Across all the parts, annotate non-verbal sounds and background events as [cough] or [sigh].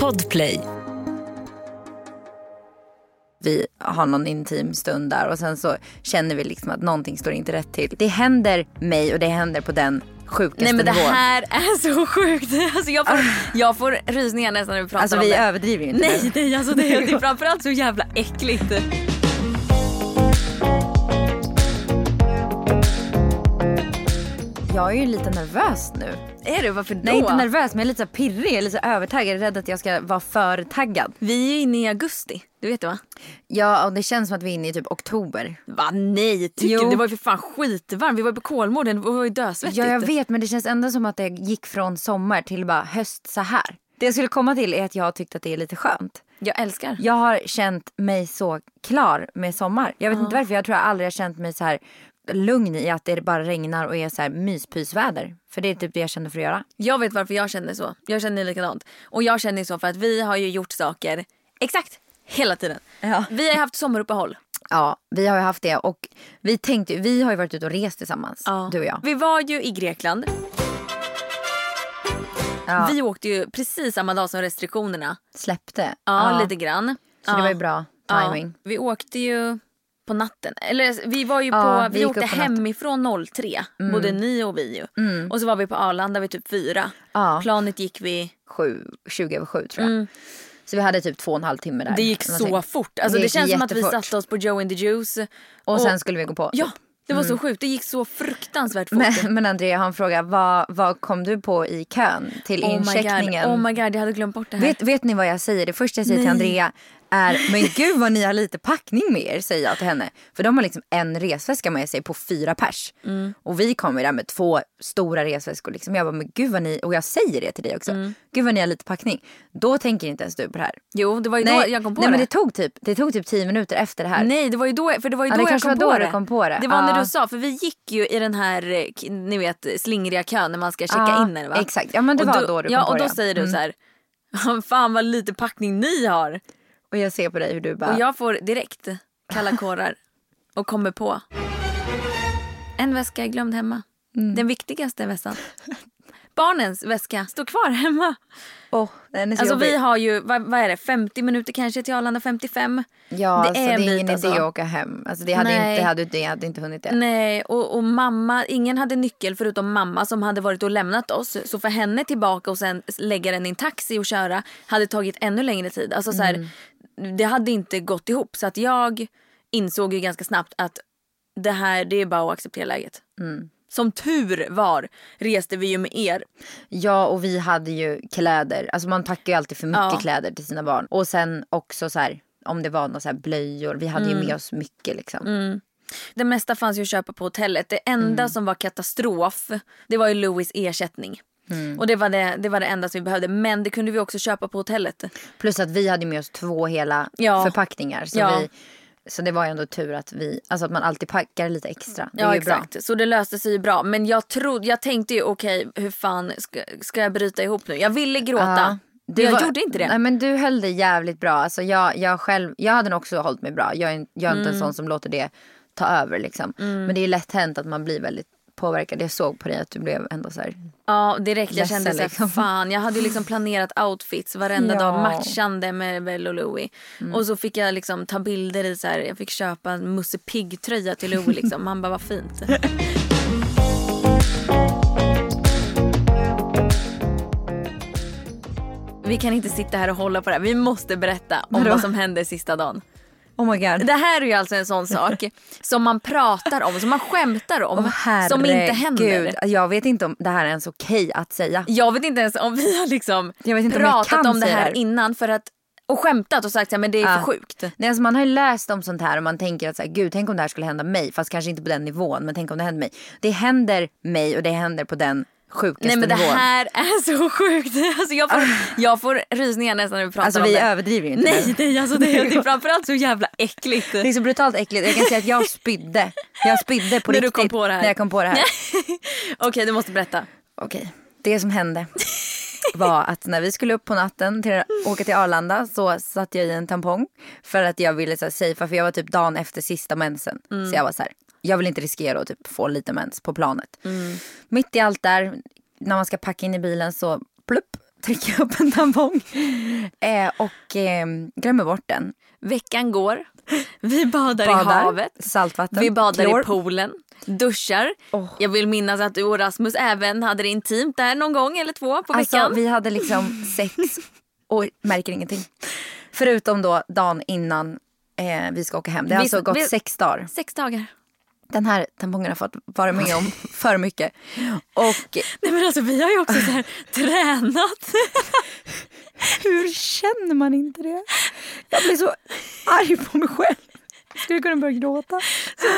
Podplay. vi har någon intim stund där och sen så känner vi liksom att någonting står inte rätt till. Det händer mig och det händer på den sjukaste Nej men det nivån. här är så sjukt. [laughs] Alltså jag får, jag får rysningar nästan när vi pratar Alltså om vi det. överdriver ju inte Nej, nej alltså det, det är [laughs] framförallt så jävla äckligt. Jag är ju lite nervös nu. Är du? Varför då? Nej inte nervös men jag är lite så pirrig, jag är lite så övertaggad, rädd att jag ska vara för taggad. Vi är ju inne i augusti. Du vet det va? Ja och det känns som att vi är inne i typ oktober. Va? Nej, tycker Jo. du? Det var ju för fan skitvarmt. Vi var ju på Kolmården. Det var ju dösvettigt. Ja jag vet men det känns ändå som att det gick från sommar till bara höst så här. Det jag skulle komma till är att jag har tyckt att det är lite skönt. Jag älskar. Jag har känt mig så klar med sommar. Jag vet inte varför, jag tror jag aldrig har känt mig så här lugn i att det bara regnar och är så här myspysväder. För det är typ det jag känner för att göra. Jag vet varför jag känner så. Jag känner likadant. Och jag känner så för att vi har ju gjort saker exakt hela tiden. Ja. Vi har haft sommaruppehåll. Ja, vi har ju haft det och vi tänkte vi har ju varit ute och rest tillsammans, du och jag. Vi var ju i Grekland. Ja. Vi åkte ju precis samma dag som restriktionerna. Släppte. Ja, lite grann. Så det var ju bra timing. Ja, vi åkte ju på natten. Eller vi var ju på, Ja, vi, vi åkte på. Mm. hemifrån 03. Både ni och vi ju. Och så var vi på Arlanda vid typ fyra. Ja. Planet gick vi, Sju, 20 över sju tror jag. Så vi hade typ två och en halv timme där. Mm. det gick så fort. Alltså Det det, känns som att vi jättefort. satte oss på Joe and the Juice. Och sen skulle vi gå på. Ja, det var så sjukt. Det gick så fruktansvärt fort. Men, men Andrea har en fråga, vad, vad kom du på i kön till oh my incheckningen? god, oh my god, jag hade glömt bort det här. Vet, vet ni vad jag säger? Det första jag säger till Andrea är men gud vad ni har lite packning med er säger jag till henne. För de har liksom en resväska med sig på fyra pers. Mm. Och vi kommer där med två stora resväskor. Liksom. Jag bara men gud vad ni, och jag säger det till dig också. Mm. Gud vad ni har lite packning. Då tänker inte ens du på det här. Jo, det var ju då jag kom på nej det. men det tog, typ, det tog typ tio minuter efter det här. Nej, det var ju då, för det var ju Ja, då det jag kom var på då det. kom på det. Det var när du sa, för vi gick ju i den här, eh, ni vet, slingriga kön när man ska checka Ja, in. Va? exakt. Ja, men det Och var då du kom Ja, på och då det. Mm. säger du så här, [laughs] fan vad lite packning ni har. Och jag ser på dig hur du bara, Och jag får direkt kalla kårar och kommer på. En väska är glömd hemma. Mm. Den viktigaste väskan. Barnens väska står kvar hemma. åh den är så Alltså jobbig. vi har ju, vad, vad är det, 50 minuter kanske till Arlanda, 55? Ja, det alltså, är en det är ingen alltså. idé att åka hem. Alltså, det hade Nej. inte, hade, det hade inte hunnit det. Nej, och, och mamma, ingen hade nyckel förutom mamma som hade varit och lämnat oss. Så för henne tillbaka och sen lägga den i en taxi och köra hade tagit ännu längre tid. Alltså så här, Det hade inte gått ihop. Så att jag insåg ju ganska snabbt att det här det är bara att acceptera läget. Som tur var reste vi ju med er. Ja och vi hade ju kläder. Alltså man packar ju alltid för mycket Ja. kläder till sina barn. Och sen också så här om det var några så blöjor. Vi hade Mm. ju med oss mycket liksom. Det mesta fanns ju att köpa på hotellet. Det enda som var katastrof det var ju Louis ersättning. Och det var det, det var det enda som vi behövde. Men det kunde vi också köpa på hotellet. Plus att vi hade med oss två hela Ja. förpackningar. Så, Ja. vi, så det var ju ändå tur att vi, alltså att man alltid packar lite extra. Det Ja ju bra. exakt, så det löste sig ju bra. Men jag, trodde, jag tänkte ju okej hur fan ska, ska jag bryta ihop nu? Jag ville gråta. Ja. men jag var- gjorde inte det. Nej men du höll det jävligt bra. Alltså jag, jag själv, jag hade nog också hållit mig bra. Jag är, jag är inte Mm. en sån som låter det ta över liksom. Men det är lätt hänt att man blir väldigt påverkad. Jag såg på dig att du blev ändå så här. Ja direkt jag kände såhär, liksom. [laughs] fan jag hade ju liksom planerat outfits varenda Ja. dag matchande med Belle och Louis. Och så fick jag liksom ta bilder i så här, jag fick köpa en Musse Pigg tröja till Louis liksom. Han bara vad fint. [laughs] Vi kan inte sitta här och hålla på det här. Vi måste berätta om Vadå? vad som hände sista dagen. Oh my god. Det här är ju alltså en sån sak [laughs] som man pratar om, som man skämtar om, Åh, som inte händer. Jag vet inte om det här är ens okej att säga. Jag vet inte ens om vi har liksom om pratat kan om det här det innan för att, och skämtat och sagt att det är Ja. för sjukt. Nej, alltså man har ju läst om sånt här och man tänker att så här, gud tänk om det här skulle hända mig. Fast kanske inte på den nivån men tänk om det händer mig. Det händer mig och det händer på den sjukaste Nej men det nivån. här är så sjukt. [laughs] Alltså, jag, får, jag får rysningar nästan när vi pratar Alltså om vi det. överdriver ju inte. Nej, nej alltså det, det är [laughs] framförallt så jävla äckligt. Det är så brutalt äckligt. Jag kan säga att jag spydde. Jag spydde på När du riktigt. kom på det här. När jag kom på det här. [laughs] Okej du måste berätta. Okej, det som hände var att när vi skulle upp på natten till åka till Arlanda så satte jag i en tampong för att jag ville så här, safea för jag var typ dagen efter sista mensen. Mm. Så jag var så här, jag vill inte riskera att typ få lite mens på planet. Mm. Mitt i allt där, när man ska packa in i bilen så plupp trycker upp en tampong [laughs] eh, och eh, glömmer bort den. Veckan går. Vi badar, Badar, i havet. saltvatten, Vi badar klor. i poolen. Duschar. Åh. Jag vill minnas att du och Rasmus även hade det intimt där någon gång eller två på Alltså veckan. vi hade liksom sex och märker ingenting. Förutom då dagen innan eh, vi ska åka hem. Det har Vi- alltså gått vi- sex dagar. Sex dagar. Den här tampongen har fått vara med om [laughs] för mycket. Och Nej men alltså vi har ju också så här [laughs] tränat. hur känner man inte det? Jag blir så arg på mig själv. Skulle kunna börja gråta.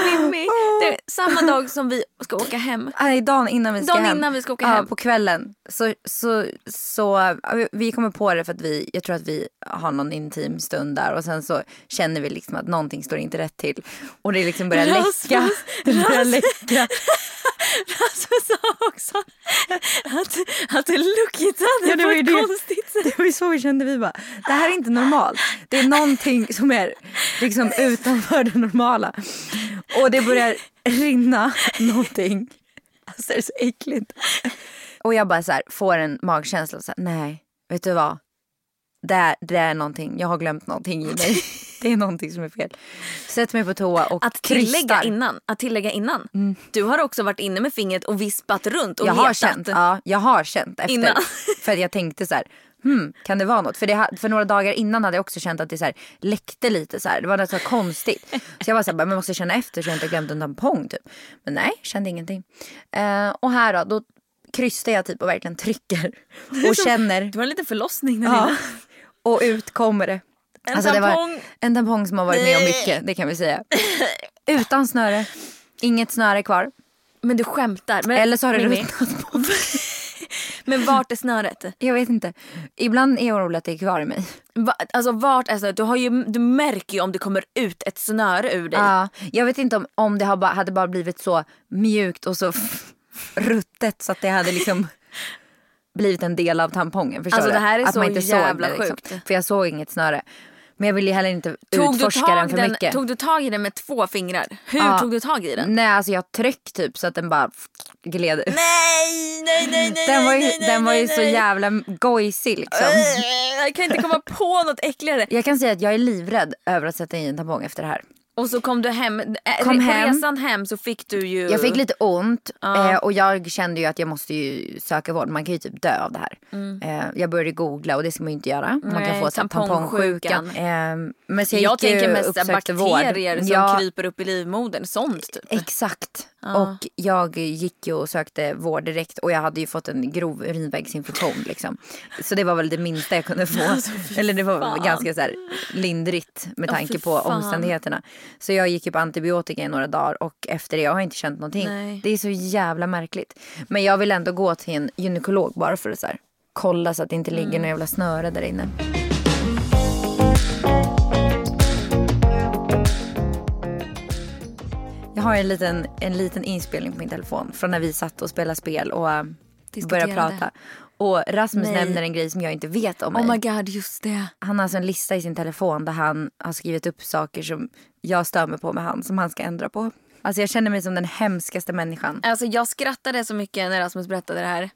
Mimmi. Det är samma dag som vi ska åka hem. Nej, dagen innan vi ska Dagen hem. innan vi ska åka ja, hem. På kvällen. Så, så, så, vi kommer på det för att vi, jag tror att vi har någon intim stund där och sen så känner vi liksom att någonting står inte rätt till. Och det liksom börjar Rasmus, läcka. Det börjar Rasmus. läcka. [laughs] Rasmus sa också att, att det luktade Ja, det på var ett det. konstigt sätt. Det var ju så vi kände. Vi bara, det här är inte normalt. Det är någonting som är liksom utanför det normala. Och det börjar rinna någonting. Alltså det är så äckligt. Och jag bara så här, får en magkänsla och så här, nej, vet du vad? Det är, det är någonting, jag har glömt någonting i mig. [laughs] Det är någonting som är fel. Sätter mig på toa och Att tillägga krystar. innan. Att tillägga innan. Du har också varit inne med fingret och vispat runt och jag letat. har känt, ja, jag har känt efter. Innan. För jag tänkte så här, hmm, kan det vara något? För, det, för några dagar innan hade jag också känt att det så här, läckte lite så här. Det var något så konstigt. Så jag var så här, jag måste känna efter så jag inte glömt en tampong typ. Men nej, kände ingenting. Eh, och här då, då krystar jag typ och verkligen trycker. Och känner, Du har en liten förlossning där ja, [laughs] och ut kommer det. En det var tampong. en tampong som har varit med om mycket, det kan vi säga. Utan snöre, inget snöre kvar. Men du skämtar. Men, Eller så har det ruttnat på [laughs] Men vart är snöret? Jag vet inte. Ibland är jag orolig att det är kvar i mig. Va, alltså vart är snöret? Du, har ju, du märker ju om det kommer ut ett snöre ur dig. Ja, jag vet inte om, om det har bara, hade bara blivit så mjukt och så ruttet så att det hade liksom blivit en del av tampongen. Förstår Alltså, det här är att så man inte jävla såg det, liksom. sjukt. För jag såg inget snöre. Men jag ville ju heller inte Tog, utforska den för den, mycket. tog du tag i den med två fingrar? Hur Ja. tog du tag i den? Nej alltså jag tryck typ så att den bara gled ut. Nej, nej, nej, nej, Den var ju, nej, nej, den var ju nej, så jävla gojsig liksom. Jag kan inte komma på något äckligare. Jag kan säga att jag är livrädd över att sätta i en tampong efter det här. Och så kom du hem. Äh, Kom på hem. resan hem så fick du ju... Jag fick lite ont Ja. eh, och jag kände ju att jag måste ju söka vård. Man kan ju typ dö av det här. Eh, jag började googla och det ska man ju inte göra. Man Mm. Nej, kan få så här tampongssjuka. tampongsjukan. Eh, men så jag, jag tänker mest bakterier vård. som ja, kryper upp i livmodern. Sånt typ. Exakt. Ja. Och jag gick ju och sökte vård direkt och jag hade ju fått en grov urinvägsinfektion. Liksom. Så det var väl det minsta jag kunde få. [laughs] Eller det var fan. ganska så lindrigt med tanke fy på fan. omständigheterna. Så jag gick ju på antibiotika i några dagar och efter det jag har inte känt någonting. Nej. Det är så jävla märkligt. Men jag vill ändå gå till en gynekolog bara för att så här, kolla så att det inte ligger Mm. någon jävla snöre där inne. Jag har en liten, en liten inspelning på min telefon från när vi satt och spelade spel och äh, började prata. Och Rasmus Nej. nämner en grej som jag inte vet om mig. Oh my god, just det. Han har alltså en lista i sin telefon där han har skrivit upp saker som jag stör mig på med han som han ska ändra på. Alltså jag känner mig som den hemskaste människan. Alltså jag skrattade så mycket när Rasmus berättade det här.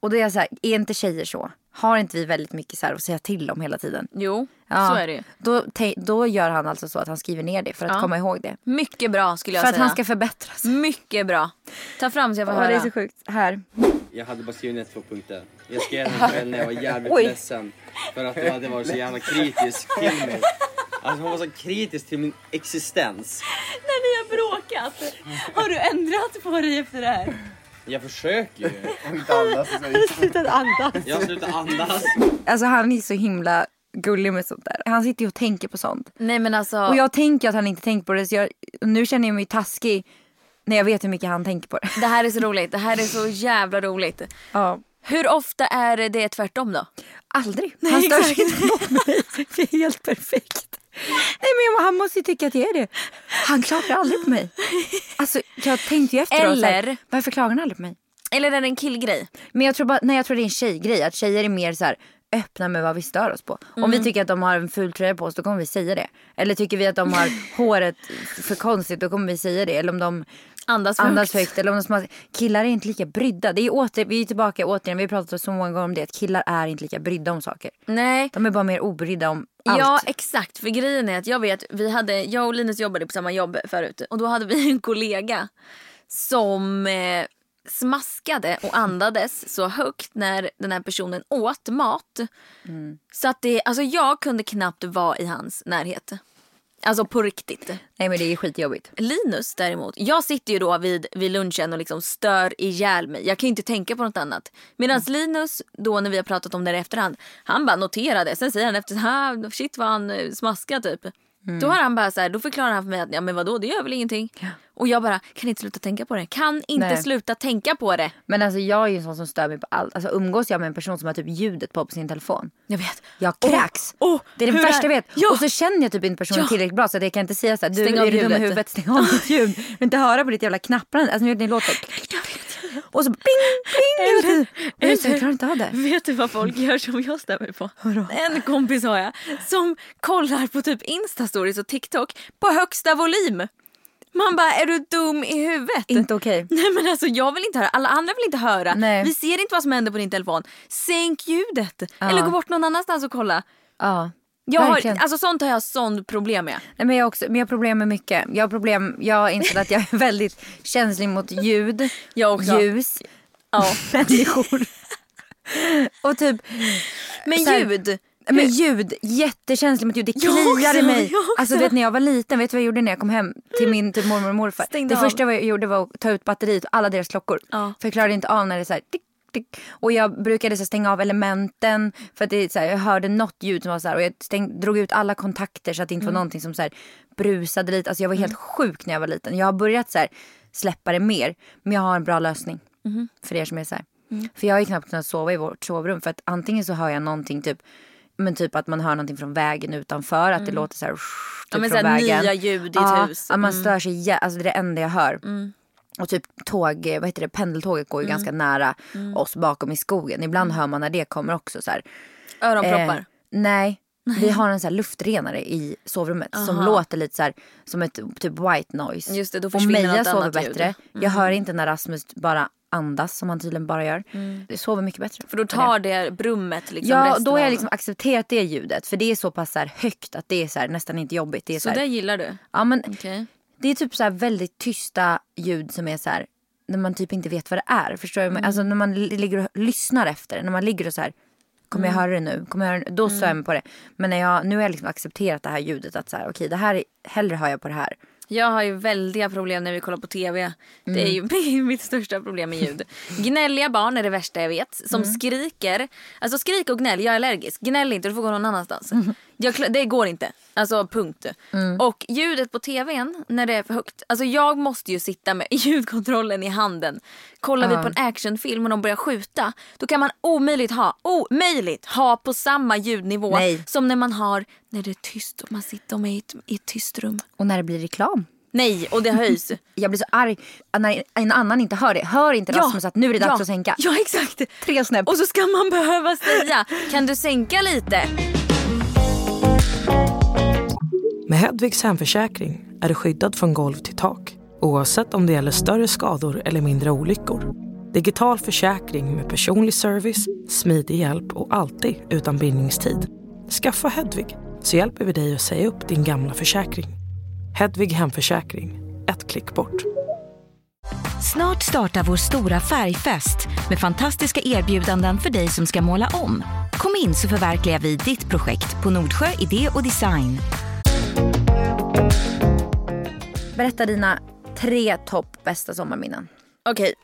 Och då är jag så här, är inte tjejer så? Har inte vi väldigt mycket så här att säga till om hela tiden? Jo, Ja. så är det ju. Då, te- då gör han alltså så att han skriver ner det för att Ja. komma ihåg det. Mycket bra skulle jag För att säga. han ska förbättras. Mycket bra. Ta fram så jag får Ja, höra. det är så sjukt. Här. Jag hade bara skrivit ner två punkter. Jag skrev den [laughs] själv när jag var jävligt Oj. ledsen. För att du hade varit så jävla kritisk till mig. Alltså hon var så kritisk till min existens. När ni har bråkat. Har du ändrat på dig efter det här? Jag försöker ju. Slutat andas. Jag har slutat andas. Alltså han är så himla gullig med sånt där. Han sitter ju och tänker på sånt. Nej men alltså. Och jag tänker att han inte tänker på det så jag, nu känner jag mig taskig när jag vet hur mycket han tänker på det. Det här är så roligt. Det här är så jävla roligt. Ja. Hur ofta är det tvärtom då? Aldrig. Han stör sig inte på mig. Det är helt perfekt. Nej men han måste ju tycka att jag är det. Han klagar aldrig på mig. Alltså jag tänkte ju efteråt så här, Eller- varför klagar han aldrig på mig? Eller är det en killgrej? Men jag tror bara, nej jag tror det är en tjejgrej. Att tjejer är mer så här öppna med vad vi stör oss på. Om vi tycker att de har en ful tröja på oss då kommer vi säga det. Eller tycker vi att de har [laughs] håret för konstigt då kommer vi säga det. Eller om de Andas för andas högt. högt. Eller om smaskar. Killar är inte lika brydda. Det är åter, vi är tillbaka återigen, vi har pratat så många gånger om det. Att killar är inte lika brydda om saker. Nej. De är bara mer obrydda om allt. Ja exakt, för grejen är att jag vet, vi hade, jag och Linus jobbade på samma jobb förut och då hade vi en kollega som eh, smaskade och andades så högt när den här personen åt mat. Så att det, alltså jag kunde knappt vara i hans närhet. Alltså på riktigt. Nej men det är skitjobbigt. Linus däremot, jag sitter ju då vid, vid lunchen och liksom stör ihjäl mig. Jag kan ju inte tänka på något annat. Medan Linus, då när vi har pratat om det i efterhand, han bara noterade. Sen säger han efter, shit vad han eh, smaskar Då har han bara så här, då förklarar han för mig att ja men vadå det gör väl ingenting. Och jag bara, kan inte sluta tänka på det. Kan inte Nej. sluta tänka på det. Men alltså jag är ju en sån som stör mig på allt. Alltså umgås jag med en person som har typ ljudet på på sin telefon. Jag vet. Jag kräks. åh, det är det värsta är- jag vet. Ja. Och så känner jag typ inte personen Ja. tillräckligt bra så att jag kan inte säga så här, du Stäng är du dum i huvudet, stäng av ditt ljud. [laughs] Men inte höra på ditt jävla knapprande. Alltså nu låter. Och så pling, pling hela tiden. Och jag, så jag klarar inte av det. Vet du vad folk gör som jag stämmer på? En kompis har jag som kollar på typ Insta-stories och TikTok på högsta volym. Man bara, är du dum i huvudet? Inte okej. Nej men alltså jag vill inte höra, alla andra vill inte höra. Nej. Vi ser inte vad som händer på din telefon. Sänk ljudet. Eller gå bort någon annanstans och kolla. Ja. Jag har, Verkligen. alltså sånt har jag sån problem med. Nej, men jag, också, men jag har problem med mycket. Jag har, problem, jag har insett att jag är [laughs] väldigt känslig mot ljud, Jag också. ljus, Ja. [laughs] människor. och typ Men här- ljud. Men ljud, jättekänslig mot ljud. Det kliar i mig. Alltså vet när jag var liten, vet du vad jag gjorde när jag kom hem till min typ, mormor och morfar? Stängde det av. första jag gjorde var att ta ut batteriet och alla deras klockor. Ja. För jag klarade inte av när det är så här, tick. Och jag brukade så stänga av elementen för att det så här, jag hörde något ljud som var så här och jag stäng, drog ut alla kontakter så att det inte var någonting som så här, brusade lite. Alltså jag var helt sjuk när jag var liten. Jag har börjat så här, släppa det mer men jag har en bra lösning för er som är så här. För jag har ju knappt kunnat sova i vårt sovrum för att antingen så hör jag någonting typ men typ att man hör någonting från vägen utanför, att det låter så här, typ Ja, men från så här vägen. nya ljud i ett ja, hus. Mm. Att man stör sig, alltså det är det enda jag hör. Och typ tåg, vad heter det, pendeltåget går ju Mm. ganska nära oss bakom i skogen. Ibland hör man när det kommer också så här. Öronproppar. Eh, nej, vi har en så här luftrenare i sovrummet som låter lite så här som ett typ white noise. Just det, då och Meja sover ljud. Mm. bättre. Jag hör inte när Rasmus bara andas som han tydligen bara gör. Det sover mycket bättre. För då tar det brummet liksom Ja, då har jag liksom accepterat det ljudet. För det är så pass så högt att det är så nästan inte jobbigt. Det är så Så här, det gillar du? ja, men Okej. Det är typ så väldigt tysta ljud som är så här när man typ inte vet vad det är. Förstår du? Alltså när man li- ligger och lyssnar efter det. När man ligger och så här Kommer jag höra det nu? Kommer jag höra det? Då stör jag mig på det. Men när jag, nu har jag liksom accepterat det här ljudet. Att så här, okej det här, är- hellre hör jag på det här. Jag har ju väldiga problem när vi kollar på TV. Det är Mm. ju [laughs] mitt största problem med ljud. Gnälliga barn är det värsta jag vet. Som Mm. skriker. Alltså skrik och gnäll, jag är allergisk. Gnäll inte, du får gå någon annanstans. Jag, det går inte. Alltså punkt. Mm. Och ljudet på TVn när det är för högt. Alltså jag måste ju sitta med [laughs] ljudkontrollen i handen. Kollar vi på en actionfilm och de börjar skjuta. Då kan man omöjligt ha, omöjligt ha på samma ljudnivå. Nej. Som när man har, när det är tyst och man sitter med i ett, i ett tyst rum. Och när det blir reklam. Nej, och det höjs. [laughs] Jag blir så arg när en annan inte hör det. Hör inte Rasmus att nu är det dags ja, att sänka? Ja exakt. Tre snäpp. Och så ska man behöva säga, kan du sänka lite? Med Hedvigs hemförsäkring är du skyddad från golv till tak oavsett om det gäller större skador eller mindre olyckor. Digital försäkring med personlig service, smidig hjälp och alltid utan bindningstid. Skaffa Hedvig så hjälper vi dig att säga upp din gamla försäkring. Hedvig hemförsäkring, ett klick bort. Snart startar vår stora färgfest med fantastiska erbjudanden för dig som ska måla om. Kom in så förverkligar vi ditt projekt på Nordsjö Idé och Design. Berätta dina tre topp bästa sommarminnen. Okej.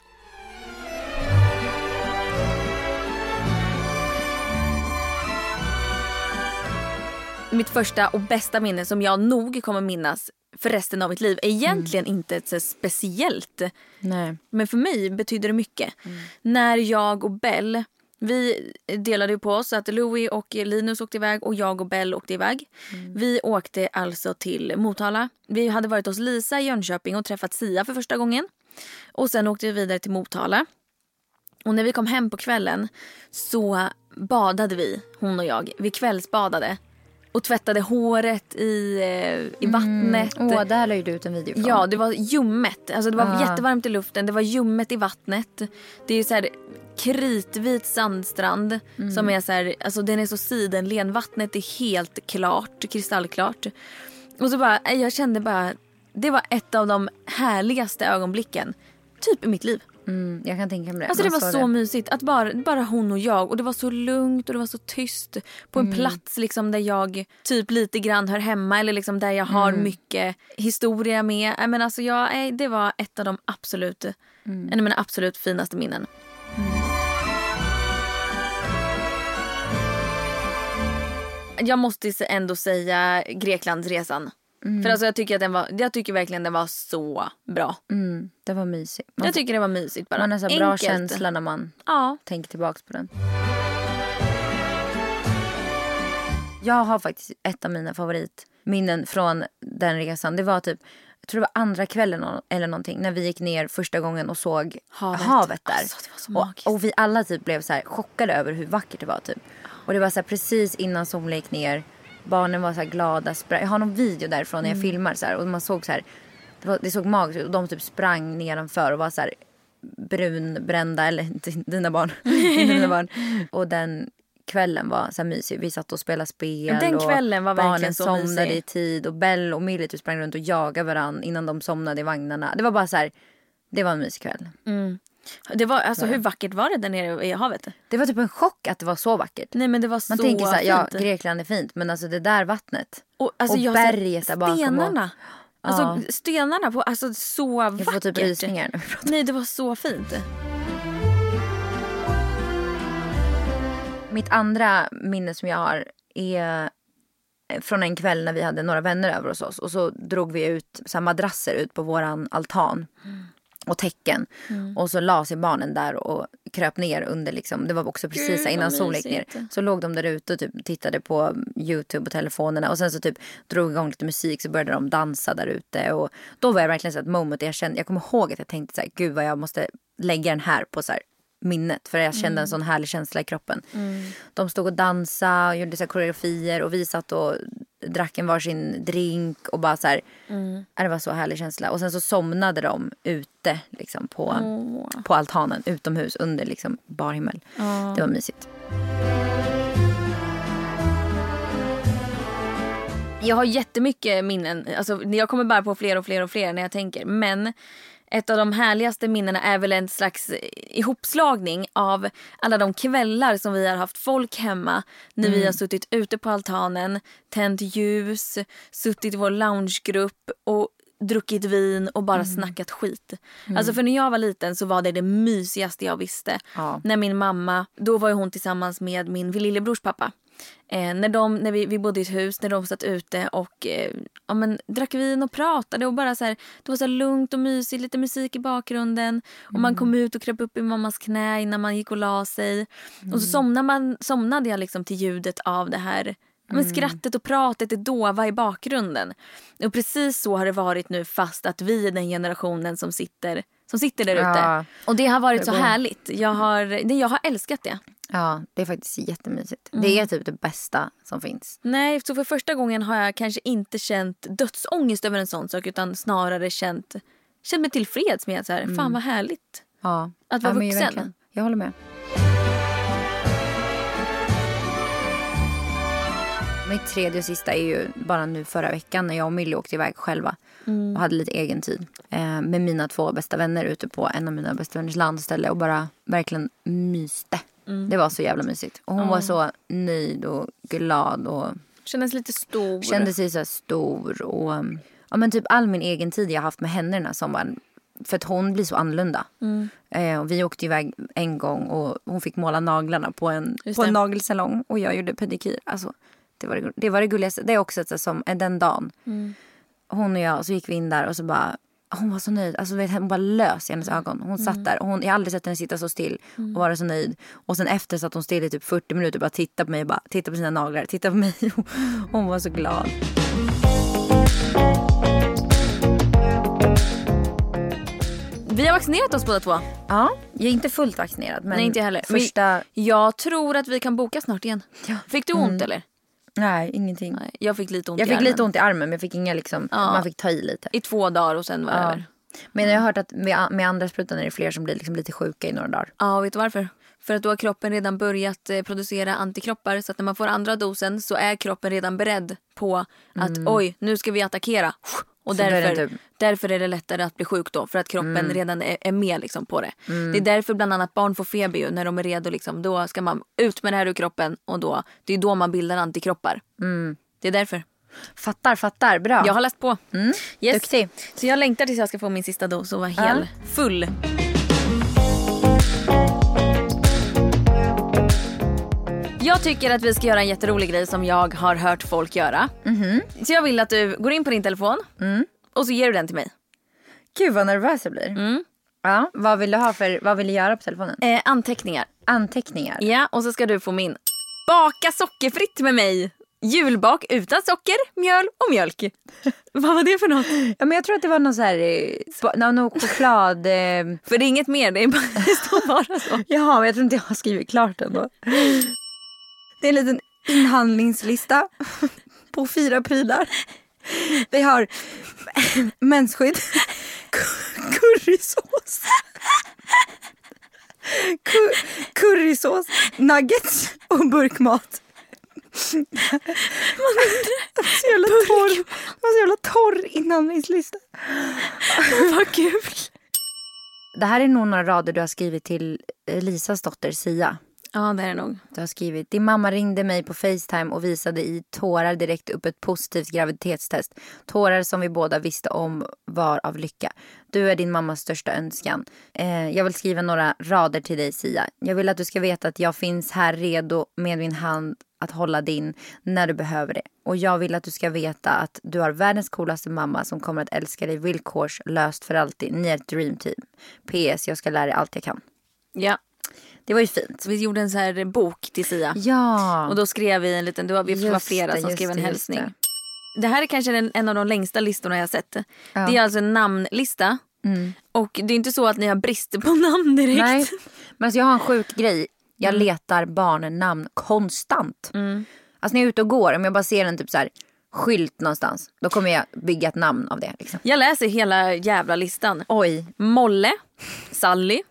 Mitt första och bästa minne som jag nog kommer minnas för resten av mitt liv är egentligen inte så speciellt. Nej. Men för mig betyder det mycket. När jag och Bell, vi delade ju på oss att Louis och Linus åkte iväg och jag och Bell åkte iväg. Vi åkte alltså till Motala. Vi hade varit hos Lisa i Jönköping och träffat Sia för första gången. Och sen åkte vi vidare till Motala. Och när vi kom hem på kvällen så badade vi, hon och jag. Vi kvällsbadade. och tvättade håret i, eh, i vattnet. Åh, där la du ut en video från. Ja, det var ljummet. Alltså det var Ah. jättevarmt i luften, det var ljummet i vattnet. Det är så här kritvit sandstrand Mm. som är så här, alltså den är så sidenlen. Vattnet är helt klart, kristallklart. Och så bara, jag kände bara, det var ett av de härligaste ögonblicken. Typ i mitt liv. Mm, jag kan tänka mig det. Alltså det Man var så mysigt. Att bara, bara hon och jag. Och det var så lugnt och det var så tyst. På Mm. en plats liksom där jag typ lite grann hör hemma. Eller liksom där jag har Mm. mycket historia med. Men alltså jag, nej, det var ett av de absolut, Mm. en av mina absolut finaste minnen. Jag måste ändå säga Greklandsresan. För alltså jag tycker, att den var, jag tycker verkligen den var så bra. Mm, det var mysigt. Man, Jag tycker det var mysigt bara. man har så bra känsla när man Ja. tänker tillbaka på den. Jag har faktiskt ett av mina favoritminnen från den resan. Det var typ, jag tror det var andra kvällen eller någonting när vi gick ner första gången och såg Havet. havet, där. Alltså, och, och vi alla typ blev så chockade över hur vackert det var typ. Och det var så här precis innan solen gick ner. Barnen var så här glada. Sprang. Jag har någon video därifrån när jag Mm. filmar så här, och man såg så här. Det, var, det såg magiskt ut och de typ sprang nedanför och var så här brunbrända, eller [laughs] inte dina barn. [laughs] dina barn. Och den kvällen var så här mysig. Vi satt och spelade spel. Den och kvällen var verkligen barnen så somnade mysig. i tid. Och Bell och Millie typ sprang runt och jagade varandra innan de somnade i vagnarna. Det var bara så här. Det var en mysig kväll. Det var, alltså, hur vackert var det där nere i havet? Det var typ en chock att det var så vackert. Nej men det var Man så tänker så här, ja fint. Grekland är fint men alltså det där vattnet. och, alltså, och berget där bakom och- Stenarna. Alltså Ja. stenarna på, alltså så vackert. Jag får typ rysningar nu. Nej det var så fint. Mitt andra minne som jag har är från en kväll när vi hade några vänner över hos oss och så drog vi ut så madrasser ut på våran altan och täcken. Och så la sig barnen där och kröp ner under liksom, det var också precis Gud, innan solen gick ner. Så låg de där ute och typ tittade på Youtube och telefonerna och sen så typ drog igång lite musik så började de dansa där ute och då var jag verkligen så ett moment jag kände, jag kommer ihåg att jag tänkte så här, gud vad jag måste lägga den här på så här minnet för jag kände Mm. en sån härlig känsla i kroppen. De stod och dansade och gjorde så koreografier och vi satt och drack en varsin drink och bara så här. Mm. Ja, Det var så härlig känsla. Och sen så somnade de ute liksom på, Åh. på altanen utomhus under liksom bar himmel. Det var mysigt. Jag har jättemycket minnen. Alltså, jag kommer bara på fler och fler och fler när jag tänker. Men ett av de härligaste minnena är väl en slags ihopslagning av alla de kvällar som vi har haft folk hemma. När vi har suttit ute på altanen, tänt ljus, suttit i vår loungegrupp och druckit vin och bara snackat skit. Alltså för när jag var liten så var det det mysigaste jag visste. Ja. När min mamma, då var hon tillsammans med min lillebrors pappa. Eh, när de, när vi, vi bodde i ett hus, när de satt ute och eh, ja, men, drack vin och pratade. och bara så här, Det var så lugnt och mysigt, lite musik i bakgrunden. Och Man kom ut och kröp upp i mammas knä innan man gick och la sig. Och så somnade, man, somnade jag liksom till ljudet av det här men skrattet och pratet, det dova i bakgrunden. Och precis så har det varit nu fast att vi är den generationen som sitter, som sitter där ute. Ja. Och det har varit så härligt. Jag har, jag har älskat det. Ja, det är faktiskt jättemysigt. Mm. Det är typ det bästa som finns. Nej, så för första gången har jag kanske inte känt dödsångest över en sån sak utan snarare känt, känt mig tillfreds med att så här, fan vad härligt. Ja. Att vara ja, vuxen. verkligen. Jag håller med. Mitt tredje och sista är ju bara nu förra veckan när jag och Millie åkte iväg själva. Och hade lite egen tid. Eh, med mina två bästa vänner ute på en av mina bästa vänners landställe och bara verkligen myste. Det var så jävla mysigt. Och hon var så nöjd och glad och Kändes lite stor. kände sig så stor. Och, ja, men typ all min egen tid jag haft med henne den här sommaren. För att hon blir så annorlunda. Eh, och vi åkte iväg en gång och hon fick måla naglarna på en, Just på en det. nagelsalong. Och jag gjorde pedikyr. Alltså, det, var det, det var det gulligaste. Det är också ett, som eh, den dagen. Hon och jag så gick vi in där och så bara hon var så nöjd. Alltså, vet, hon bara lös i hennes ögon. Hon satt där. Hon, jag har aldrig sett henne sitta så still och vara så nöjd. Och sen efter satt hon still i typ 40 minuter och bara tittade på mig och bara tittade på sina naglar. Tittade på mig. [laughs] hon var så glad. Vi har vaccinerat oss båda två. Ja, jag är inte fullt vaccinerad. Men Nej, inte heller. Första... Jag tror att vi kan boka snart igen. Ja. Fick du ont eller? Nej, ingenting. Nej, jag fick lite ont Jag i fick armen. lite ont i armen men jag fick inga liksom, Ja. man fick ta i lite. I två dagar och sen var det Ja. över. Men jag har hört att med, med andra sprutan är det fler som blir liksom lite sjuka i några dagar. Ja, vet du varför? För att då har kroppen redan börjat eh, producera antikroppar så att när man får andra dosen så är kroppen redan beredd på att oj, nu ska vi attackera. Och Mm. Då är därför, typ- därför är det lättare att bli sjuk då för att kroppen Mm. redan är, är med liksom på det. Det är därför bland annat barn får feber ju när de är redo liksom. Då ska man ut med det här ur kroppen och då, det är då man bildar antikroppar. Mm. Det är därför. Fattar, fattar. Bra. Jag har läst på. Yes. Duktig. Så jag längtar tills jag ska få min sista dos och vara hel. Full. Jag tycker att vi ska göra en jätterolig grej som jag har hört folk göra. Så jag vill att du går in på din telefon och så ger du den till mig. Gud vad nervös jag blir. Ja, vad vill du ha för, vad vill du göra på telefonen? Eh, anteckningar. Anteckningar. Ja, och så ska du få min. Baka sockerfritt med mig. Julbak utan socker, mjöl och mjölk. [laughs] Vad var det för något? Ja, men jag tror att det var någon så här, eh, någon, choklad... Eh... [laughs] För det är inget mer, det, bara, [laughs] det står bara så. Jaha, men jag tror inte jag har skrivit klart ändå. Det är en liten inhandlingslista på fyra prylar. Vi har mensskydd, cu- currysås, cu- currysås, nuggets och burkmat. Man undrar. Så jävla torr, så jävla torr inhandlingslista. Vad kul. Det här är nog några rader du har skrivit till eh, Lisas dotter Sia. Ja, det är det nog. Du har skrivit, din mamma ringde mig på Facetime och visade i tårar direkt upp ett positivt graviditetstest. Tårar som vi båda visste om var av lycka. Du är din mammas största önskan. Eh, jag vill skriva några rader till dig Sia. Jag vill att du ska veta att jag finns här redo med min hand att hålla din när du behöver det. Och jag vill att du ska veta att du har världens coolaste mamma som kommer att älska dig villkorslöst för alltid. Ni är ett dream team. PS, jag ska lära dig allt jag kan. Ja, Det var ju fint. vi gjorde en så här bok till Sia. Ja. Och då skrev vi en liten, det var, vi var flera det, som skrev en det, hälsning. det. Det. här är kanske den, en av de längsta listorna jag har sett. Ja. Mm. Det är alltså en namnlista. Och det är inte så att ni har brist på namn direkt. Nej, men alltså jag har en sjuk grej. Jag letar barnnamn konstant. Alltså när jag är ute och går, om jag bara ser en typ så här skylt någonstans, då kommer jag bygga ett namn av det. Liksom. Jag läser hela jävla listan. Oj, Molle, Sally,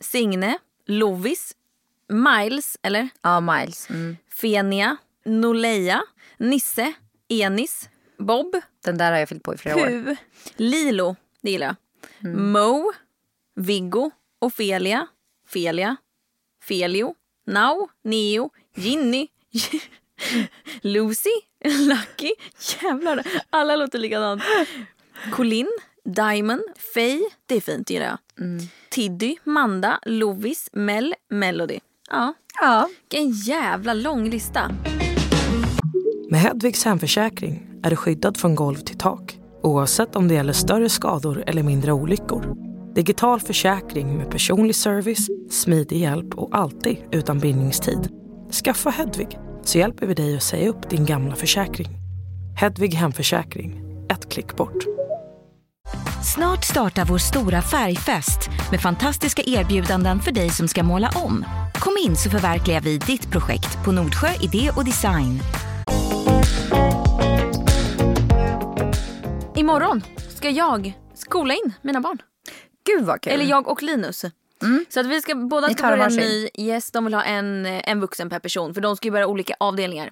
Signe, Lovis, Miles, eller? ja Miles. Mm. Fenia, Noleia, Nisse, Enis, Bob, Den där har jag fyllt på i flera år. Pu, Lilo, det gillar jag. Mo, Viggo, Ofelia, Felia, Felio, Now, Neo, Ginny, [laughs] Lucy, Lucky. Jävlar, alla låter likadant. Colin, Diamond, Faye, det är fint gillar jag. Tiddy, Manda, Lovis, Mel, Melody. Ja, Ja. vilken jävla lång lista. Med Hedvigs hemförsäkring är du skyddad från golv till tak oavsett om det gäller större skador eller mindre olyckor. Digital försäkring med personlig service, smidig hjälp och alltid utan bindningstid. Skaffa Hedvig så hjälper vi dig att säga upp din gamla försäkring. Hedvig hemförsäkring, ett klick bort. Snart startar vår stora färgfest med fantastiska erbjudanden för dig som ska måla om. Kom in så förverkligar vi ditt projekt på Nordsjö Idé och Design. Imorgon ska jag skola in mina barn. Gud vad kul. Eller jag och Linus. Så att vi ska båda ska börja en ny yes, De vill ha en, en vuxen per person för de ska ju börja olika avdelningar.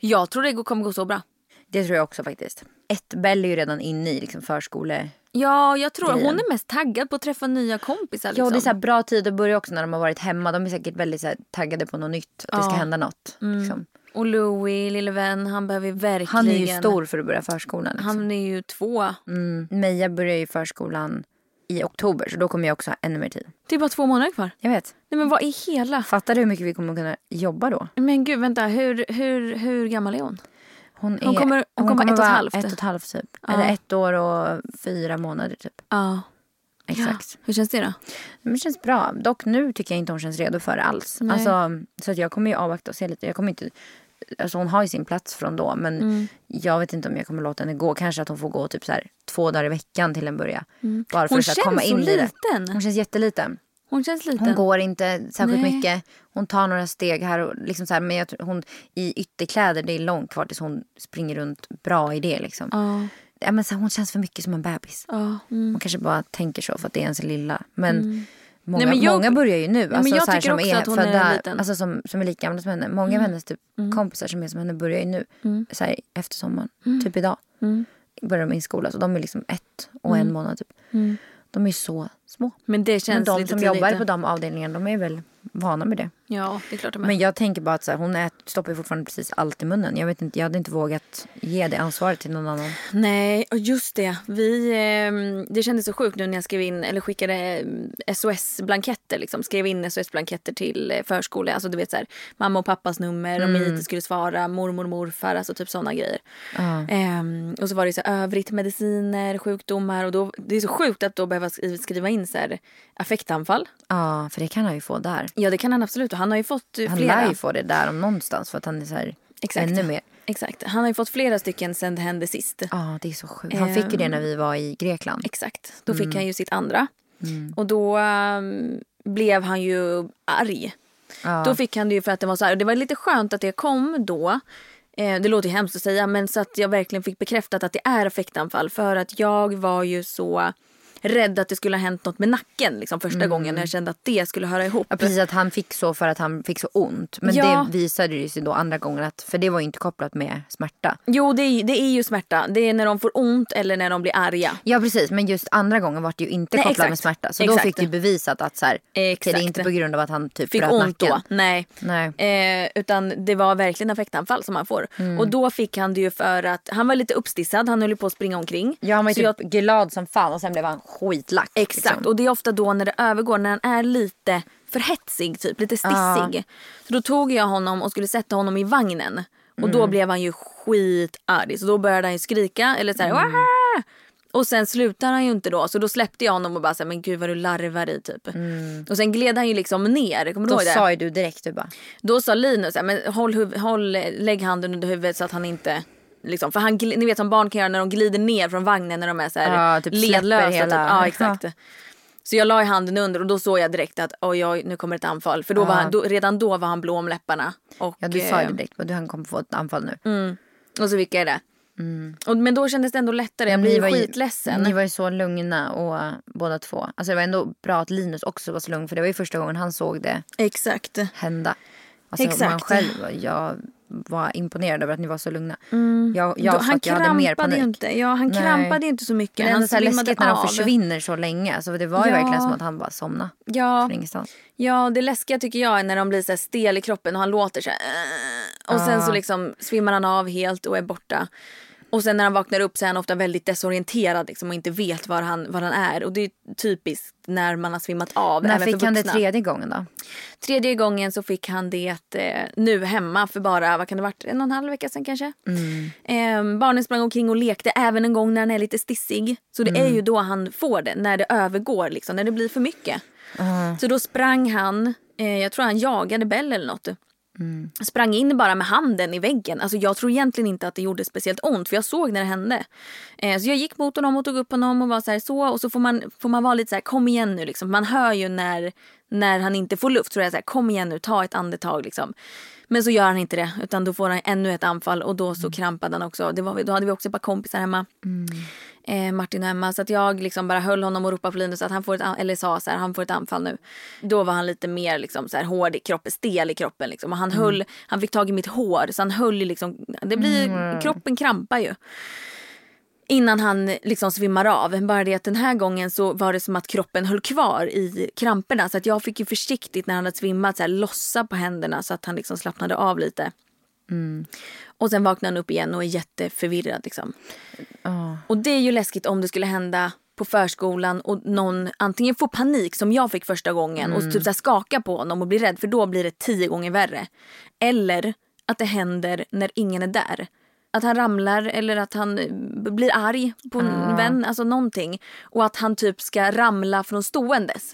Jag tror det kommer gå så bra. Det tror jag också faktiskt. Ett Bell är ju redan inne i liksom förskole... Ja, jag tror hon är mest taggad på att träffa nya kompisar. Liksom. Ja, det är så här bra tid att börja också när de har varit hemma. De är säkert väldigt så taggade på något nytt. Att det ska Ja. hända något. Liksom. Och Louis, lille vän, han behöver ju verkligen... Han är ju stor för att börja förskolan. Liksom. Han är ju två. Mm. Meja börjar ju förskolan i oktober så då kommer jag också ha ännu mer tid. Det är bara två månader kvar. Jag vet. Nej men vad i hela... Fattar du hur mycket vi kommer kunna jobba då? Men gud vänta, hur, hur, hur gammal är hon? Hon, är, Hon kommer- hon kommer ett och ett halvt. Ett och ett halvt typ. Ja. Eller ett år och fyra månader typ. Ja. Exakt. Hur känns det då? Men det känns bra. Dock nu tycker jag inte hon känns redo för det alls. Nej. Alltså, så att jag kommer ju avvakta och se lite. Jag kommer inte, alltså hon har ju sin plats från då. Men Mm. jag vet inte om jag kommer låta henne gå. Kanske att hon får gå typ så här, två dagar i veckan till en början. Bara för Hon att så här, komma känns så in i det. liten. Hon känns jätteliten. Hon känns liten. Hon går inte särskilt Nej. mycket. Hon tar några steg här. Och liksom så här men jag, tror hon, i ytterkläder, det är långt kvar tills hon springer runt bra i det. Liksom. Ja. Ja, men så här, hon känns för mycket som en bebis. Ja. Mm. Man kanske bara tänker så för att det är ens lilla. Men, många, Nej, men jag- många börjar ju nu. Alltså, jag så här, tycker som också är att hon är födda, liten. Alltså, som, som är lika gamla som henne. Många av hennes typ, kompisar som är som henne börjar ju nu. Så här, efter sommaren. Typ idag. Börjar de i skola. Så de är liksom ett och en månad typ. De är så små. Men det känns Men de som jobbar på de avdelningarna de är väl vana med det. Ja, det är klart de är. Men jag tänker bara att så här, hon ät, stoppar fortfarande precis allt i munnen. Jag, vet inte, jag hade inte vågat ge det ansvaret till någon annan. Nej, och just det. Vi, ehm, det kändes så sjukt nu när jag skrev in, eller skickade ehm, SOS-blanketter. Liksom. Skrev in SOS-blanketter till eh, förskola. Alltså du vet så här, mamma och pappas nummer, om IT skulle svara, mormor och morfar, alltså typ sådana grejer. Ja. Ehm, och så var det så här, övrigt mediciner, sjukdomar. Och då, det är så sjukt att då behöva sk- skriva in så här, affektanfall. ja, för det kan han ju få där. Ja det kan han absolut och han har ju fått eh, Han flera. lär ju få det där om någonstans för att han är så här Exakt. ännu mer. Exakt. Han har ju fått flera stycken sen det hände sist. Ja, det är så sjukt. Han fick ju det när vi var i Grekland. Exakt. Då fick han ju sitt andra. Och då ehm, blev han ju arg. Ja. Då fick han det ju för att det var så här. Det var lite skönt att det kom då. Eh, det låter ju hemskt att säga men så att jag verkligen fick bekräftat att det är affektanfall. För att jag var ju så rädd att det skulle ha hänt något med nacken liksom, första gången. När jag kände att det skulle höra ihop. Ja, precis att han fick så för att han fick så ont. Men Ja. det visade ju sig då andra gången att, för det var ju inte kopplat med smärta. Jo det är, det är ju smärta. Det är när de får ont eller när de blir arga. Ja precis men just andra gången var det ju inte Nej, kopplat exakt. med smärta. Så då Exakt. fick du bevisat att så här, det är inte på grund av att han typ Fick bröt ont nacken. då. Nej. Nej. Eh, utan det var verkligen affektanfall som han får. Mm. Och då fick han det ju för att han var lite uppstissad. Han höll ju på att springa omkring. Ja han var ju typ jag- glad som fan och sen blev han skitlack. Exakt. liksom. Och det är ofta då när det övergår, när han är lite för hetsig, typ lite stissig. Så då tog jag honom och skulle sätta honom i vagnen. Och Mm. då blev han ju skitarg. Så då började han ju skrika eller så här, Mm. Och sen slutar han ju inte då. Så då släppte jag honom och bara så här, men gud vad du larvar i typ. Och sen gled han ju liksom ner. Kommer du Mm. Då ihåg det? sa ju du direkt du bara. Då sa Linus, så här, men håll, håll, lägg handen under huvudet så att han inte... Liksom, för han, ni vet som barn kan göra när de glider ner från vagnen när de är så här Ja, typ ledlösa. Typ. Ja, exakt. Så jag la handen under och då såg jag direkt att oj, oj nu kommer ett anfall. För då var han, då, redan då var han blå om läpparna. Och, Ja du sa ju eh, direkt att han kommer få ett anfall nu. mm, och så fick jag det. Och, men då kändes det ändå lättare. Jag var ju skitledsen. Ni var ju så lugna och uh, båda två. Alltså det var ändå bra att Linus också var så lugn för det var ju första gången han såg det Exakt. hända. Alltså Exakt. man själv, jag var imponerad över att ni var så lugna. Jag, Mm. Då- jag, han för att jag hade mer krampade ju panik. inte. Ja, han Nej. krampade inte så mycket. Men han så här läskigt när de försvinner så länge. Alltså det var ju Ja. verkligen som att han bara somnade Ja. Ja, det läskiga tycker jag är när de blir så här stel i kroppen och han låter så här. Och sen så liksom svimmar han av helt och är borta. Och sen när han vaknar upp så är han ofta väldigt desorienterad liksom, och inte vet var han, var han är. Och det är typiskt när man har svimmat av. När fick han det tredje gången då? Tredje gången så fick han det eh, nu hemma för bara, vad kan det varit, en och en halv vecka sedan kanske. Eh, barnen sprang omkring och lekte även en gång när han är lite stissig. Så det är ju då han får det, när det övergår liksom, när det blir för mycket. Så då sprang han, eh, jag tror han jagade Bell eller något. Mm. Sprang in bara med handen i väggen. Alltså jag tror egentligen inte att det gjorde speciellt ont för jag såg när det hände. Eh, så jag gick mot honom och tog upp honom och var så här så och så får man, får man vara lite så här kom igen nu liksom. Man hör ju när, när han inte får luft så är jag så här kom igen nu ta ett andetag liksom. Men så gör han inte det utan då får han ännu ett anfall och då så krampade han också. Det var, då hade vi också ett par kompisar hemma. Eh, Martin och Emma. Så att jag liksom bara höll honom och ropade på Linus att han får ett, eller sa så här, han får ett anfall nu. Då var han lite mer liksom så här hård i kroppen, stel i kroppen liksom. Och han höll, han fick tag i mitt hår så han höll liksom, det blir, kroppen krampar ju. Innan han liksom svimmar av. Bara det att den här gången så var det som att kroppen höll kvar i kramperna. Så att jag fick ju försiktigt när han hade svimmat så här, lossa på händerna så att han liksom slappnade av lite. Och sen vaknar han upp igen och är jätteförvirrad. Liksom. Ja. Och det är ju läskigt om det skulle hända på förskolan och någon antingen får panik som jag fick första gången och typ så skaka på honom och blir rädd för då blir det tio gånger värre. Eller att det händer när ingen är där. Att han ramlar eller att han eh, blir arg på en vän, alltså någonting. Och att han typ ska ramla från ståendes.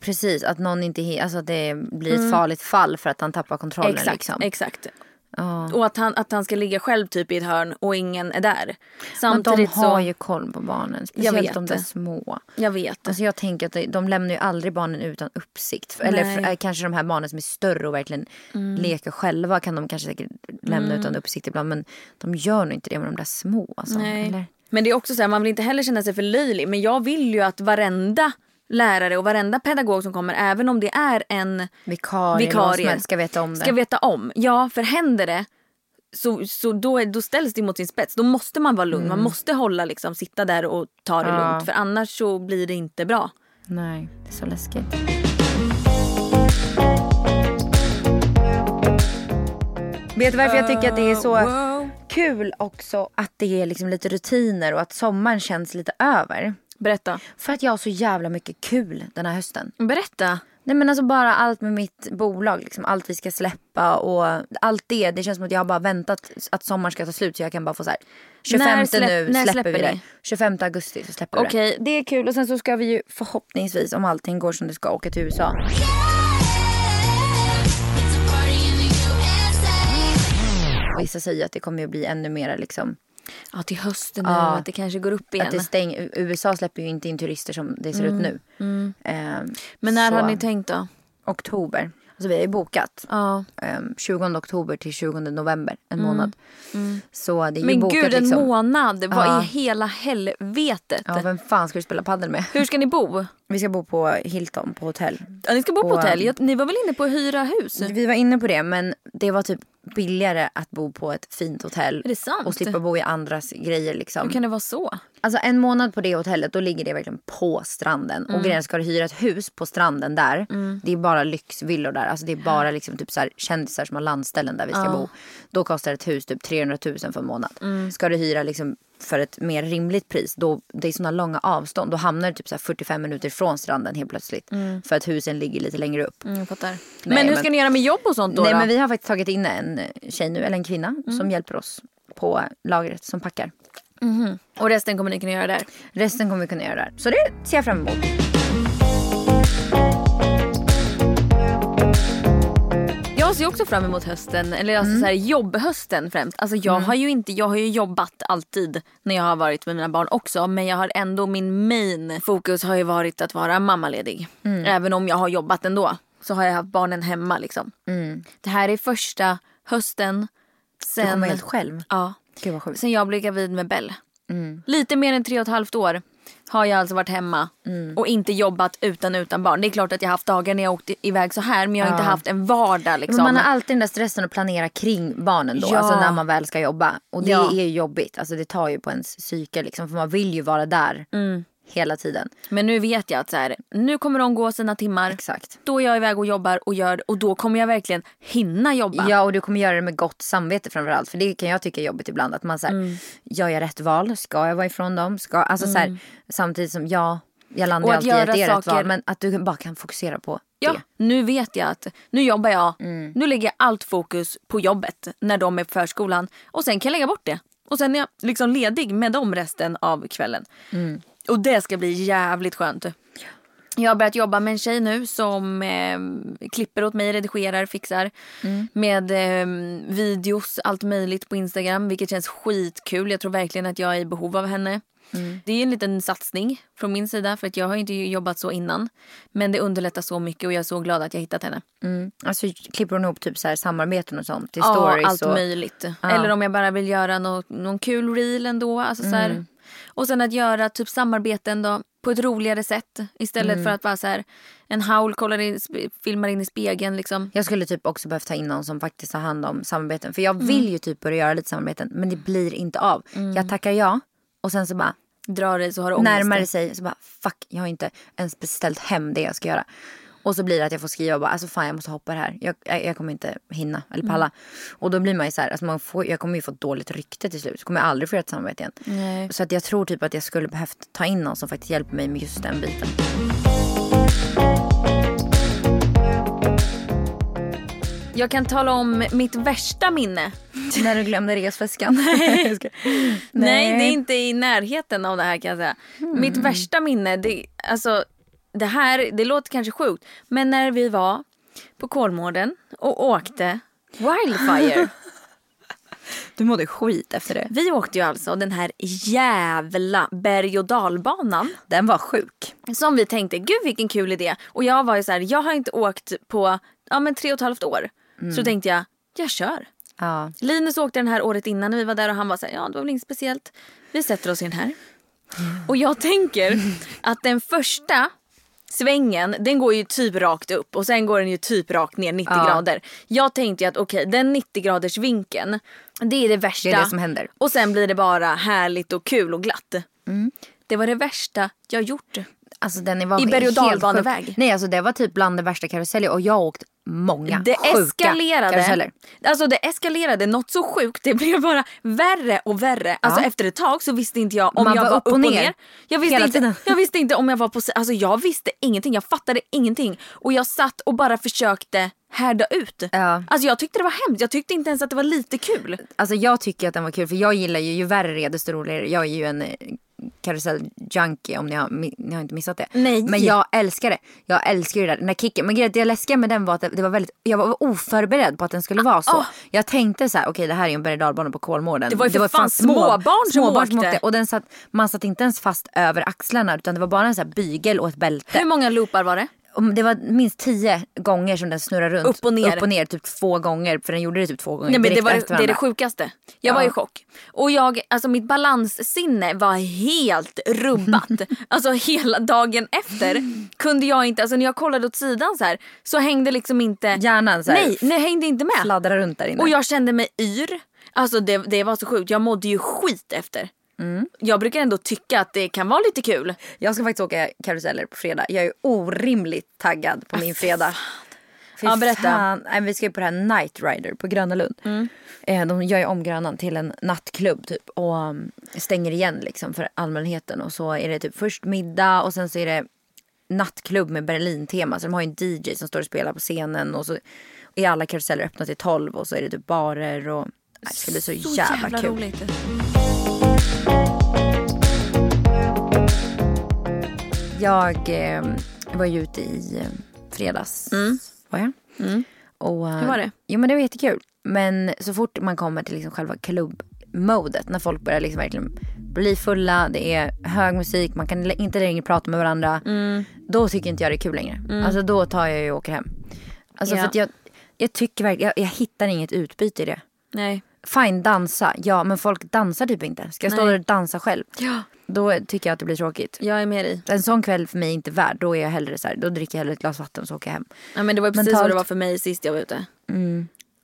Precis, att någon inte alltså det blir ett farligt fall för att han tappar kontrollen. Exakt, liksom. exakt. Ja. Och att han, att han ska ligga själv typ i ett hörn och ingen är där. Men de Samtidigt har så... ju koll på barnen. Speciellt de där små. Jag vet. Alltså jag tänker att de, lämnar ju aldrig barnen utan uppsikt. Eller Nej. Mm. f- eh, kanske de här barnen som är större och verkligen leker själva kan de kanske säkert lämna utan uppsikt ibland. Men de gör nog inte det med de där små. Alltså, Nej. Eller? Men det är också så här, man vill inte heller känna sig för löjlig. Men jag vill ju att varenda lärare och varenda pedagog som kommer, även om det är en Vikarie, Vikarie. ska veta om det. ska veta om. Ja, för händer det så, så då, då ställs det mot sin spets. Då måste man vara lugn. Man måste hålla liksom, sitta där och ta det Mm. Ja. lugnt. För annars så blir det inte bra. Nej, det är så läskigt. Vet du varför jag tycker att det är så Wow. kul också att det är liksom lite rutiner och att sommaren känns lite över? Berätta. För att jag har så jävla mycket kul den här hösten. Berätta. Nej men alltså bara allt med mitt bolag, liksom, allt vi ska släppa och allt det. Det känns som att jag har bara väntat att sommaren ska ta slut så jag kan bara få så här. 25 När släpp- nu när släpper, släpper vi det. ni? 25 augusti så släpper vi det. Okej. Det är kul och sen så ska vi ju förhoppningsvis om allting går som det ska åka till USA. Vissa säger att det kommer ju bli ännu mer liksom. Ja, till hösten nu. Ja. Att det kanske går upp igen. Att det stäng, USA släpper ju inte in turister som det ser ut nu. Ehm, Men när så- har ni tänkt då? Oktober. Alltså vi har ju bokat. Ja. ehm, 20 oktober till 20 november, en månad. Så det är Men bokat gud, en liksom. månad. Vad Ja. i hela helvetet? Ja, vem fan ska vi spela paddel med? Hur ska ni bo? Vi ska bo på Hilton på hotell. Ja, ni ska bo på På- hotell. Jag- Ni var väl inne på att hyra hus? Vi var inne på det men det var typ billigare att bo på ett fint hotell. Är det sant? Och slippa bo i andras grejer liksom. Hur kan det vara så? Alltså en månad på det hotellet då ligger det verkligen på stranden. Mm. Och grejen ska du hyra ett hus på stranden där. Det är bara lyxvillor där. Alltså det är bara liksom typ så här kändisar som har landställen där vi ska bo. Då kostar ett hus typ 300 000 för en månad. Mm. Ska du hyra liksom för ett mer rimligt pris. Då, det är såna långa avstånd. Då hamnar du typ så här 45 minuter från stranden helt plötsligt. För att husen ligger lite längre upp. Mm. Nej, men hur men- ska ni göra med jobb och sånt då? Nej då? men vi har faktiskt tagit in en tjej nu, eller en kvinna, som hjälper oss på lagret som packar. Och resten kommer ni kunna göra där? Resten kommer vi kunna göra där. Så det ser jag fram emot. Ser också fram emot hösten, eller alltså så här, jobbhösten främst. Alltså jag har ju inte, jag har ju jobbat alltid när jag har varit med mina barn också. Men jag har ändå, min main fokus har ju varit att vara mammaledig. Även om jag har jobbat ändå. Så har jag haft barnen hemma liksom. Det här är första hösten Du sen, kommer helt själv. ja, Gud vad sjukt. sen jag blev gravid med Bell. Mm. Lite mer än tre och ett halvt år har jag alltså varit hemma Mm. och inte jobbat utan utan barn. Det är klart att jag har haft dagar när jag åkt iväg så här men jag har inte haft en vardag liksom. Men man har alltid den där stressen att planera kring barnen då. Ja. Alltså när man väl ska jobba. Och det Ja. är ju jobbigt. Alltså det tar ju på ens psyke liksom. För man vill ju vara där Mm. Hela tiden. Men nu vet jag att så här, nu kommer de gå sina timmar. Exakt. Då är jag iväg och jobbar och gör och då kommer jag verkligen hinna jobba. Ja och du kommer göra det med gott samvete framförallt. För det kan jag tycka är jobbigt ibland. Att man säger, Mm. gör jag rätt val? Ska jag vara ifrån dem? Ska, alltså så här, samtidigt som ja, jag landar Och alltid i att det är rätt val. Men att du bara kan fokusera på Ja, det. nu vet jag att nu jobbar jag. Mm. Nu lägger jag allt fokus på jobbet när de är på förskolan. Och sen kan jag lägga bort det. Och sen är jag liksom ledig med dem resten av kvällen. Mm. Och det ska bli jävligt skönt. Jag har börjat jobba med en tjej nu som eh, klipper åt mig, redigerar, fixar. Mm. Med eh, videos, allt möjligt på Instagram. Vilket känns skitkul. Jag tror verkligen att jag är i behov av henne. Mm. Det är en liten satsning från min sida för att jag har inte jobbat så innan. Men det underlättar så mycket och jag är så glad att jag hittat henne. Mm. Alltså klipper hon ihop typ så här samarbeten och sånt till Ja, stories? allt och... möjligt. Eller om jag bara vill göra något, någon kul reel ändå. Alltså så Mm. här. Och sen att göra typ samarbeten då på ett roligare sätt. Istället Mm. för att bara så här, en howl kollar in, filmar in i spegeln liksom. Jag skulle typ också behövt ta in någon som faktiskt har hand om samarbeten. För jag Mm. vill ju typ börja göra lite samarbeten men det blir inte av. Jag tackar ja och sen så bara Drar dig så har du ångest. närmar det sig så bara fuck jag har inte ens beställt hem det jag ska göra. Och så blir det att jag får skriva bara alltså fan jag måste hoppa det här. Jag, jag, jag kommer inte hinna eller palla. Mm. Och då blir man ju så här, alltså man får, jag kommer ju få ett dåligt rykte till slut. Så kommer jag aldrig få göra ett samarbete igen. Nej. Så att jag tror typ att jag skulle behövt ta in någon som faktiskt hjälper mig med just den biten. Jag kan tala om mitt värsta minne. [laughs] När du glömde resväskan. [laughs] Nej. Nej, det är inte i närheten av det här kan jag säga. Mitt värsta minne, det, alltså, det här, det låter kanske sjukt. Men när vi var på Kolmården och åkte Wildfire. [laughs] Du mådde skit efter det. Vi åkte ju alltså den här jävla berg och dalbanan. Den var sjuk. Som vi tänkte, gud vilken kul idé. Och jag var ju så här, jag har inte åkt på ja, men tre och ett halvt år. Så då tänkte jag, jag kör. Ja. Linus åkte den här året innan när vi var där och han var så här, ja det var väl inget speciellt. Vi sätter oss i den här. Och jag tänker att den första svängen den går ju typ rakt upp och sen går den ju typ rakt ner 90 Ja. grader. Jag tänkte ju att okej den 90 graders vinkeln det är det värsta. Det är det som händer. Och sen blir det bara härligt och kul och glatt. Det var det värsta jag gjort. Alltså den var I berg- och dalbaneväg. Nej alltså det var typ bland det värsta karuseller och jag har åkt många Det sjuka eskalerade. karuseller. Alltså det eskalerade något så sjukt. Det blev bara värre och värre. Alltså Ja. efter ett tag så visste inte jag om Man jag var var upp och ner. Jag visste, Hela inte, tiden. jag visste inte om jag var på Alltså jag visste ingenting. Jag fattade ingenting. Och jag satt och bara försökte härda ut. Ja. Alltså jag tyckte det var hemskt. Jag tyckte inte ens att det var lite kul. Alltså jag tycker att den var kul för jag gillar ju, ju värre det desto roligare. Jag är ju en eh, karusell-junkie om ni har, ni har inte missat det. Nej. Men jag älskar det. Jag älskar det där, den där kicken. Men grejen, det läskiga med den var att det, det var väldigt, jag var oförberedd på att den skulle vara så. Ah. Jag tänkte så här, okej det här är en berg och på Kolmården. Det var ju för fan småbarn som småbarn åkte. Och den satt, man satt inte ens fast över axlarna utan det var bara en så här bygel och ett bälte. Hur många loopar var det? Det var minst tio gånger som den snurrade runt. Upp och ner. Upp och ner typ två gånger. För den gjorde det typ två gånger Nej, men det, var, det är det sjukaste. Jag var Ja. i chock. Och jag, alltså mitt balanssinne var helt rubbat. [laughs] alltså hela dagen efter kunde jag inte, alltså när jag kollade åt sidan så här så hängde liksom inte Hjärnan så här, Nej, nej hängde inte med. fladdrar runt där inne. Och jag kände mig yr. Alltså det, det var så sjukt. Jag mådde ju skit efter. Mm. Jag brukar ändå tycka att det kan vara lite kul. Jag ska faktiskt åka karuseller på fredag. Jag är orimligt taggad på min fredag. Fy Ja, berätta. Fan. Nej, vi ska ju på det här Night Rider på Gröna Lund. Eh, De gör ju om Grönan till en nattklubb typ. Och um, stänger igen liksom för allmänheten. Och så är det typ först middag och sen så är det nattklubb med Berlin-tema. Så de har ju en DJ som står och spelar på scenen. Och så är alla karuseller öppna till 12 och så är det typ barer och... Nej, Det ska bli så, jävla, kul. roligt. Jag eh, var ju ute i eh, fredags. Var jag? Och, eh, Hur var det? Jo men det var jättekul. Men så fort man kommer till liksom själva klubbmodet. När folk börjar liksom verkligen bli fulla. Det är hög musik. Man kan inte längre prata med varandra. Mm. Då tycker inte jag det är kul längre. Alltså då tar jag ju och åker hem. Alltså Ja. för jag, jag tycker verkligen. Jag, jag hittar inget utbyte i det. Nej. Fine dansa. Ja men folk dansar typ inte. Ska jag stå Nej. där och dansa själv? Ja. Då tycker jag att det blir tråkigt. Jag är med dig. En sån kväll för mig är inte värd. Då är jag hellre så här, då dricker jag hellre ett glas vatten och så åker jag hem. Ja, men det var precis Mentalt. vad det var för mig sist jag var ute.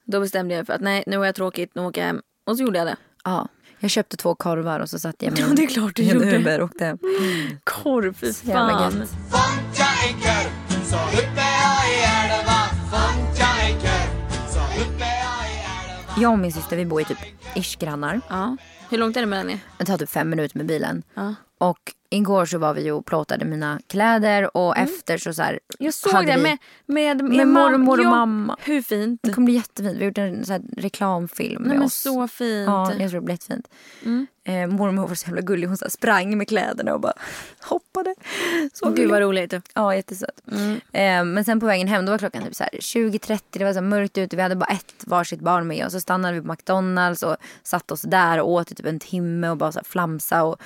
Då bestämde jag för att nej nu har jag tråkigt, nu åker jag hem. Och så gjorde jag det. Ja. Jag köpte två korvar och så satt jag med Ja, det är klart du i [laughs] en gjorde. Uber och åkte hem. Korv, fy fan. så så Jag och min syster vi bor ju typ ish grannar. Ja. Hur långt är det mellan er? Det tar typ fem minuter med bilen. Ja. Och igår så var vi och plåtade mina kläder och efter så, så här, Mm. Jag såg det med, med, Med mam- mormor och mamma. Hur fint. Det kommer bli jättefint. Vi har gjort en så här reklamfilm med Nej, men oss. så fint. Ja, jag tror det blir jättefint. Eh, mormor var så jävla gullig. Hon så här sprang med kläderna och bara [laughs] hoppade. Så Gud vad roligt. Ja, jättesöt. Eh, men sen på vägen hem då var klockan typ så här 20.30. Det var så mörkt ute. Vi hade bara ett varsitt barn med. Och så stannade vi på McDonalds och satte oss där och åt i typ en timme och bara så här flamsa och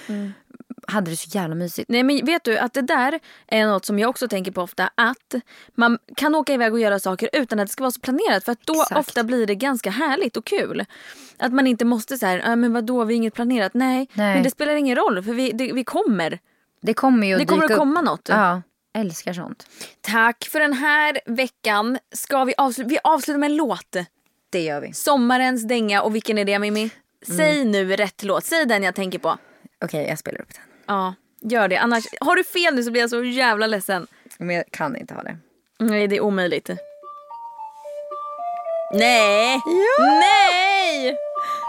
hade det så jävla mysigt. Nej men vet du att det där är något som jag också tänker på ofta att man kan åka iväg och göra saker utan att det ska vara så planerat för att då Exakt. ofta blir det ganska härligt och kul. Att man inte måste säga, äh, men vadå vi har inget planerat. Nej, Nej. men det spelar ingen roll för vi, det, vi kommer. Det kommer ju att Det kommer att upp. komma något. Ja, älskar sånt. Tack för den här veckan. Ska vi avsluta, vi avslutar med en låt. Det gör vi. Sommarens dänga och vilken är det Mimmi? Säg nu rätt låt, säg den jag tänker på. Okej, jag spelar upp den. Ja, gör det. Annars, har du fel nu så blir jag så jävla ledsen. Men jag kan inte ha det. Nej, det är omöjligt. Nej! Nej!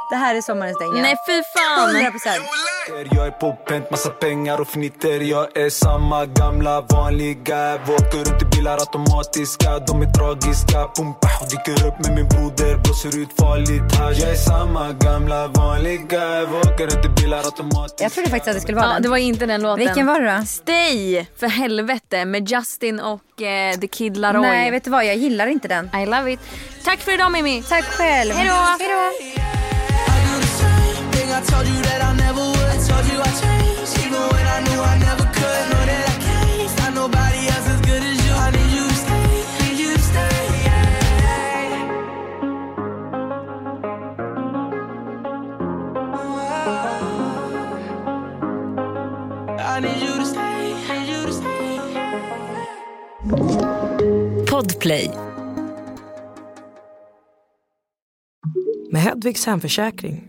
Det här är sommarens dänga. Nej, fy fan! 100 procent. Jag är på pent, massa pengar och fnitter Jag är samma gamla vanliga Åker runt i bilar automatiska De är tragiska Pum, pah, dyker upp med min broder Blåser ut farligt hasch Jag är samma gamla vanliga Åker runt i bilar automatiska Jag trodde faktiskt att det skulle vara Ja, den. det var inte den låten. Vilken var det då? Stay, för helvete, med Justin och eh, The Kid Laroi. Nej, vet du vad? Jag gillar inte den. I love it. Tack för idag Mimmi. Tack själv. Hej då. Hej då. I told you that I never would. Told you I changed, even when I knew I never could. Know that I can't find nobody else as good as you. I need you to stay, need you to stay. Yeah. I need you to stay, need you to stay. Podplay. Med Hedvigs hemförsäkring